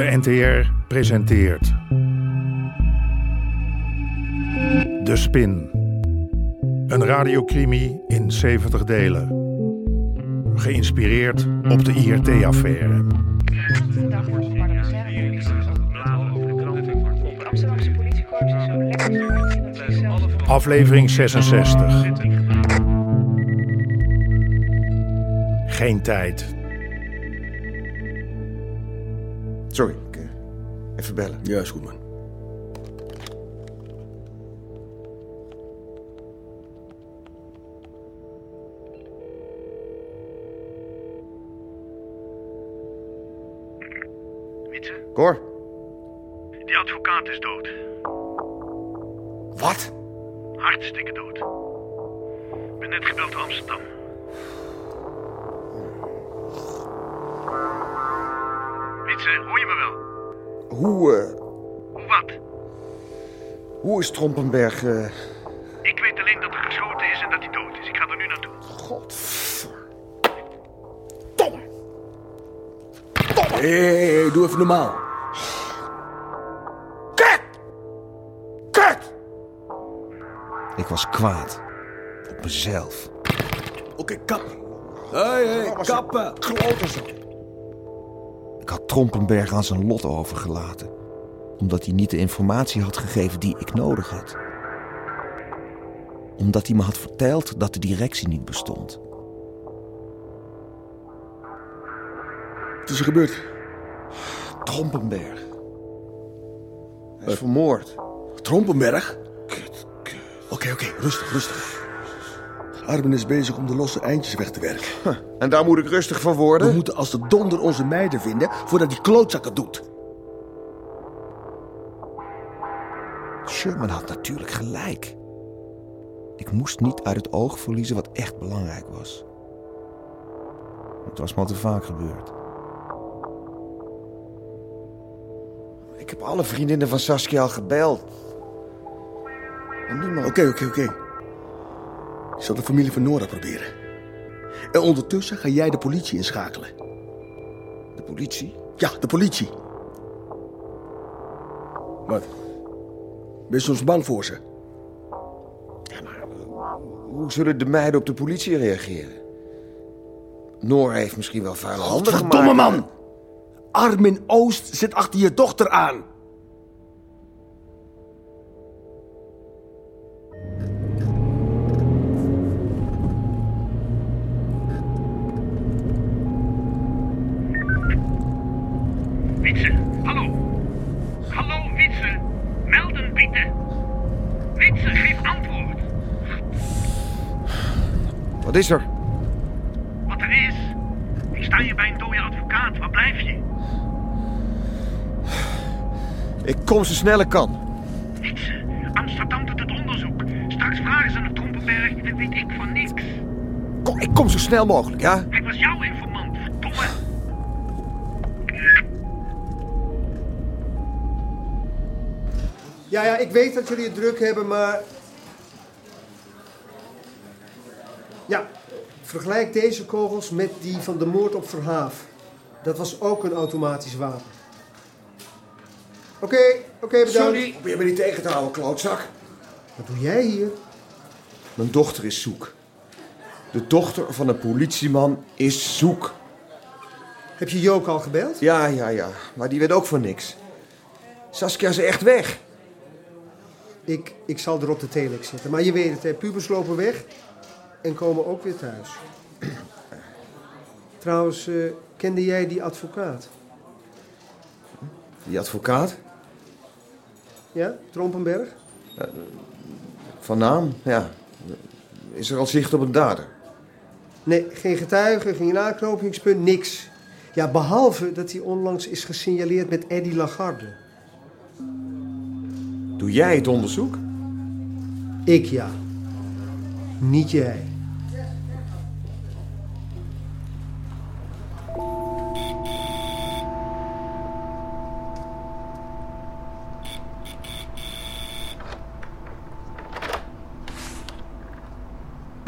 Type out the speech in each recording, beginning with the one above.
De NTR presenteert. De Spin. Een radiocrimi in 70 delen. Geïnspireerd op de IRT-affaire. Aflevering 66. Geen tijd. Sorry, ik, eh, even bellen. Ja, is goed, man. Wietse, Cor, die advocaat is dood. wat? Hartstikke dood. Ik ben net gebeld Amsterdam. Wietse, hoor je me wel? Hoe, eh, Hoe wat? hoe is Trompenberg, eh... Ik weet alleen dat er geschoten is en dat hij dood is. Ik ga er nu naartoe. God. Hé, hé, hé, doe even normaal. Kut! Kut! Ik was kwaad. Op mezelf. Oké, kap. Hé, hé, kappen. Kloten Ik had Trompenberg aan zijn lot overgelaten. Omdat hij niet de informatie had gegeven die ik nodig had. Omdat hij me had verteld dat de directie niet bestond. Wat is er gebeurd? Trompenberg. Hij is vermoord. Trompenberg? Oké, oké, rustig, rustig. Armin is bezig om de losse eindjes weg te werken. En daar moet ik rustig van We worden? moeten als de donder onze meiden vinden voordat die klootzak het doet. Sherman had natuurlijk gelijk. Ik moest niet uit het oog verliezen wat echt belangrijk was. Het was me al te vaak gebeurd. Ik heb alle vriendinnen van Saskia al gebeld. En niemand... Oké, oké, oké. Ik zal de familie van Nora proberen. En ondertussen ga jij de politie inschakelen. De politie? Ja, de politie. Wat? Ben je soms bang voor ze? Hoe zullen de meiden op de politie reageren? Noor heeft misschien wel vuile handen gemaakt. Godverdomme man! Armin Oost zit achter je dochter aan. Is er? Wat er is. Ik sta hier bij een dode advocaat. Waar blijf je? Ik kom zo snel ik kan. Amsterdam doet het onderzoek. Straks vragen ze naar Trompenberg en weet ik van niks. Kom, ik kom zo snel mogelijk, ja? Hij was jouw informant, verdomme. Ja, ja, ik weet dat jullie het druk hebben, maar. Ja, vergelijk deze kogels met die van de moord op Verhaaf. Dat was ook een automatisch wapen. Oké, oké, bedankt. Probeer me niet tegen te houden, klootzak. Wat doe jij hier? Mijn dochter is zoek. De dochter van een politieman is zoek. Heb je Jook al gebeld? Ja, ja, ja. Maar die weet ook van niks. Saskia is echt weg. Ik, ik zal er op de telex zetten. Maar je weet het, hè, pubers lopen weg en komen ook weer thuis. Trouwens, eh, kende jij die advocaat? Die advocaat? Ja, Trompenberg? Van naam? Ja. Is er al zicht op een dader? Nee, geen getuige, geen aanknopingspunt, niks. Ja, behalve dat hij onlangs is gesignaleerd met Eddie Lagarde. Doe jij het onderzoek? Ik ja. Niet jij.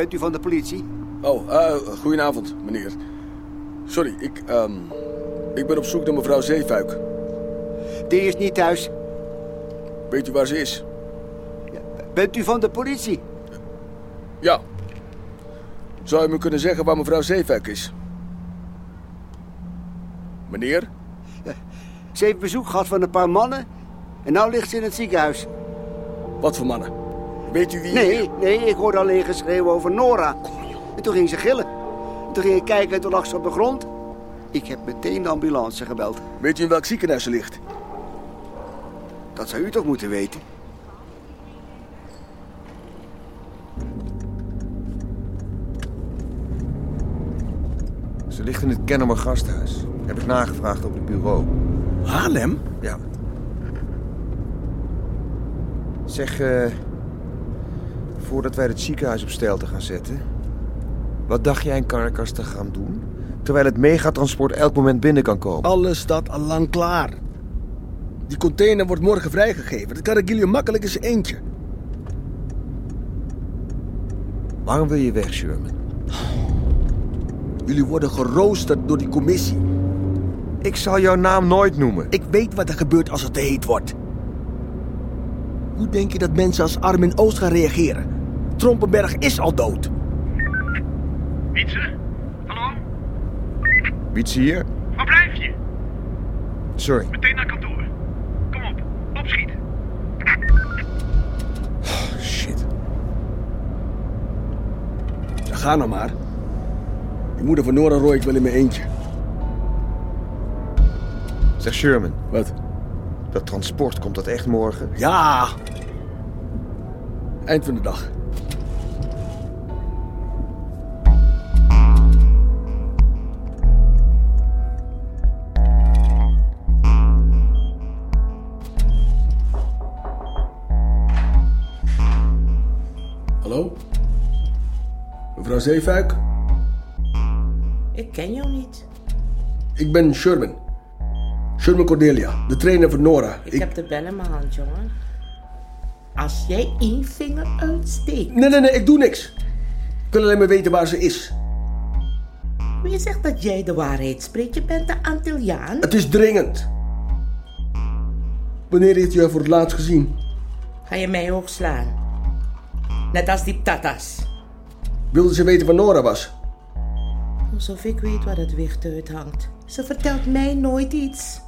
Bent u van de politie? Oh, eh, goedenavond, meneer. Sorry, ik, ehm, ik ben op zoek naar mevrouw Zeefuik. Die is niet thuis. Weet u waar ze is? Bent u van de politie? Ja. Zou u me kunnen zeggen waar mevrouw Zeefuik is? Meneer? Ze heeft bezoek gehad van een paar mannen. En nou ligt ze in het ziekenhuis. Wat voor mannen? Weet u wie... Nee, nee, ik hoorde alleen geschreeuwen over Nora. En toen ging ze gillen. En toen ging ik kijken en toen lag ze op de grond. Ik heb meteen de ambulance gebeld. Weet u in welk ziekenhuis ze ligt? Dat zou u toch moeten weten? Ze ligt in het Kennemer gasthuis. Heb ik nagevraagd op het bureau. Haarlem? Ja. Zeg, eh... voordat wij het ziekenhuis op stijl te gaan zetten... Wat dacht jij in Caracas te gaan doen? Terwijl het megatransport elk moment binnen kan komen. Alles staat al lang klaar. Die container wordt morgen vrijgegeven. Dat kan Regilio makkelijk zijn eentje. Waarom wil je weg, Sherman? Jullie worden geroosterd door die commissie. Ik zal jouw naam nooit noemen. Ik weet wat er gebeurt als het te heet wordt. Hoe denk je dat mensen als Armin Oost gaan reageren? Trompenberg is al dood. Wietse? Hallo? Wietse hier? Waar blijf je? Sorry. Meteen naar kantoor. Kom op, opschiet. Shit. Ja, ga nou maar. Die moeder van Nora rooi ik wel in mijn eentje. Zeg Sherman, Wat? dat transport, komt dat echt morgen? Ja! Eind van de dag. Hallo? Mevrouw Zeefuik? Ik ken jou niet. Ik ben Sherman. Sherman Cordelia, de trainer van Nora. Ik, heb de bel in mijn hand, jongen. Als jij één vinger uitsteekt. Nee, nee, nee, ik doe niks. Ik wil alleen maar weten waar ze is. Wie zegt dat jij de waarheid spreekt? Je bent de Antilliaan. Het is dringend. Wanneer heeft u haar voor het laatst gezien? Ga je mij ook slaan? Net als die tatas. Wilde ze weten waar Nora was? Alsof ik weet waar het wicht uithangt. Ze vertelt mij nooit iets.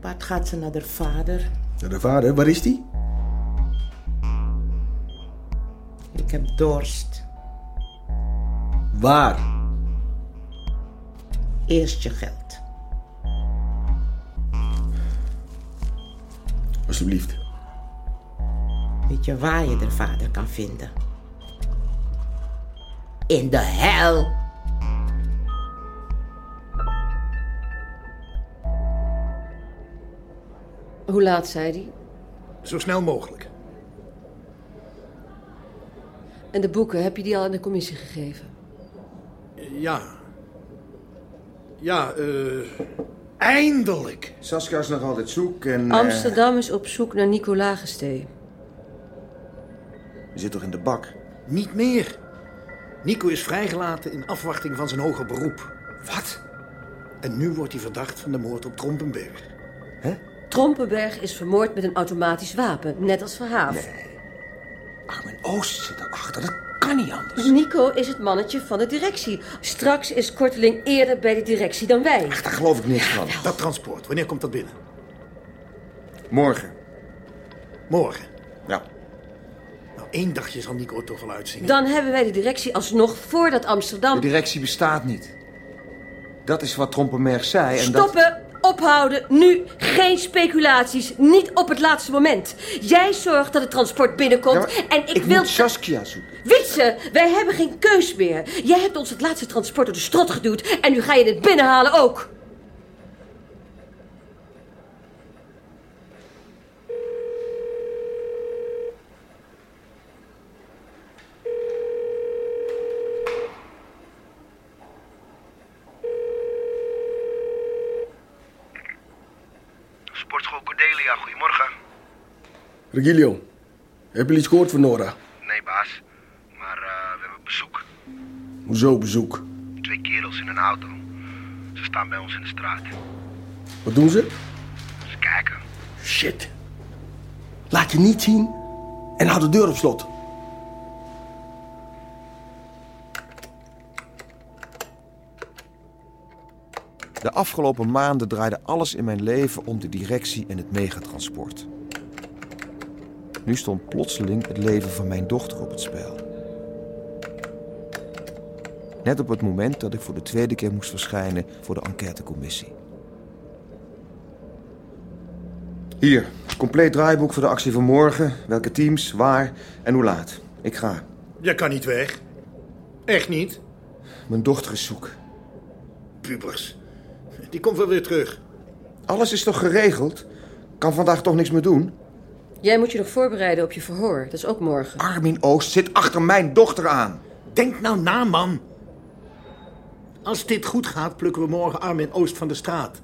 Part gaat ze naar haar vader. Ja, de vader, waar is die? Ik heb dorst. Waar? Eerst je geld. Alsjeblieft. Weet je waar je de vader kan vinden? In de hel. Hoe laat zei hij? Zo snel mogelijk. En de boeken, heb je die al aan de commissie gegeven? Ja. Ja, eh. eindelijk. Saskia is nog altijd zoek en... eh, Amsterdam is op zoek naar Nico Lagestee. je zit toch in de bak? Niet meer. Nico is vrijgelaten in afwachting van zijn hoger beroep. Wat? En nu wordt hij verdacht van de moord op Trompenberg. Trompenberg is vermoord met een automatisch wapen, net als Verhaaf. Armin Oost zit erachter, dat kan niet anders. Nico is het mannetje van de directie. Straks is Korteling eerder bij de directie dan wij. Daar geloof ik niks van. Dat transport, wanneer komt dat binnen? Morgen. Morgen. Ja. Nou, één dagje zal Nico er toch wel uitzingen. Dan hebben wij de directie alsnog voordat Amsterdam... De directie bestaat niet. Dat is wat Trompenberg zei en dat... Stoppen! Ophouden! Nu! Geen speculaties! Niet op het laatste moment! Jij zorgt dat het transport binnenkomt Ja, en ik, ik wil... moet Saskia zoeken. Witse, wij hebben geen keus meer. Jij hebt ons het laatste transport door de strot geduwd en nu ga je het binnenhalen ook. Regilio, heb je iets gehoord van Nora? Nee, baas. Maar eh, we hebben bezoek. Hoezo bezoek? Twee kerels in een auto. Ze staan bij ons in de straat. Wat doen ze? Eens kijken. Shit. Laat je niet zien en hou de deur op slot. De afgelopen maanden draaide alles in mijn leven om de directie en het megatransport. Nu stond plotseling het leven van mijn dochter op het spel. Net op het moment dat ik voor de tweede keer moest verschijnen voor de enquêtecommissie. Hier, compleet draaiboek voor de actie van morgen. Welke teams, waar en hoe laat. Ik ga. Jij kan niet weg. Echt niet. Mijn dochter is zoek. Pubers. Die komt wel weer terug. Alles is toch geregeld? Kan vandaag toch niks meer doen? Jij moet je nog voorbereiden op je verhoor. Dat is ook morgen. Armin Oost zit achter mijn dochter aan. Denk nou na, man. Als dit goed gaat, plukken we morgen Armin Oost van de straat.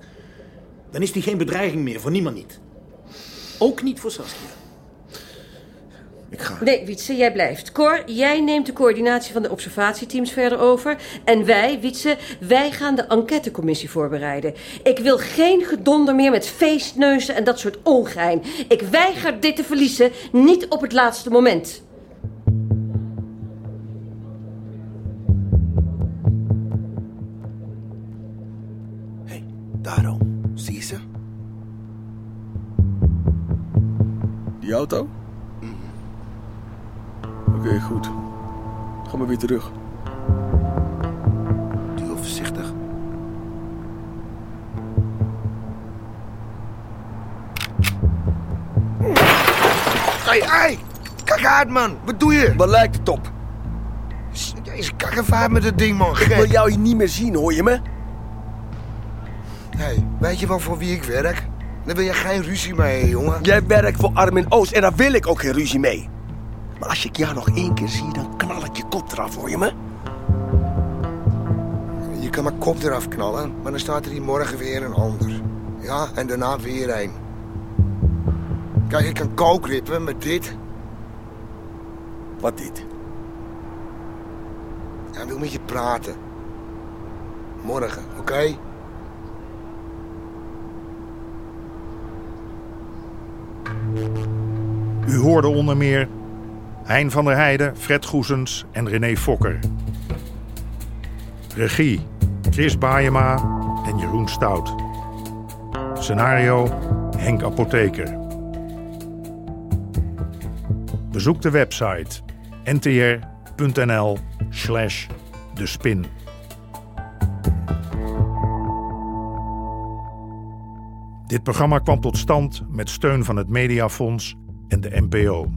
Dan is die geen bedreiging meer, voor niemand niet. Ook niet voor Saskia. Ik ga. Nee, Wietse, jij blijft. Cor, jij neemt de coördinatie van de observatieteams verder over. En wij, Wietse, wij gaan de enquêtecommissie voorbereiden. Ik wil geen gedonder meer met feestneuzen en dat soort ongein. Ik weiger dit te verliezen, niet op het laatste moment. Daarom. Zie je ze? Die auto? Oké, goed. Ga maar weer terug. Doe voorzichtig. Hé, hé! Kijk uit, man. Wat doe je? Wat lijkt het op? Is kakkevaart met het ding, man. Ik wil jou hier niet meer zien, hoor je me? Hé, weet je wel voor wie ik werk? Daar wil je geen ruzie mee, jongen. Jij werkt voor Armin Oost en daar wil ik ook geen ruzie mee. Maar als ik jou nog één keer zie, dan knal ik je kop eraf, hoor je me? Je kan mijn kop eraf knallen, maar dan staat er hier morgen weer een ander. Ja, en daarna weer een. Kijk, ik kan kookrippen met dit. Wat dit? Hij wil met je praten. Morgen, oké? U hoorde onder meer Hein van der Heijden, Fred Goesens en René Fokker. Regie Chris Baayema en Jeroen Stout. Scenario Henk Apotheker. Bezoek de website ntr.nl slash de spin. Dit programma kwam tot stand met steun van het Mediafonds en de NPO.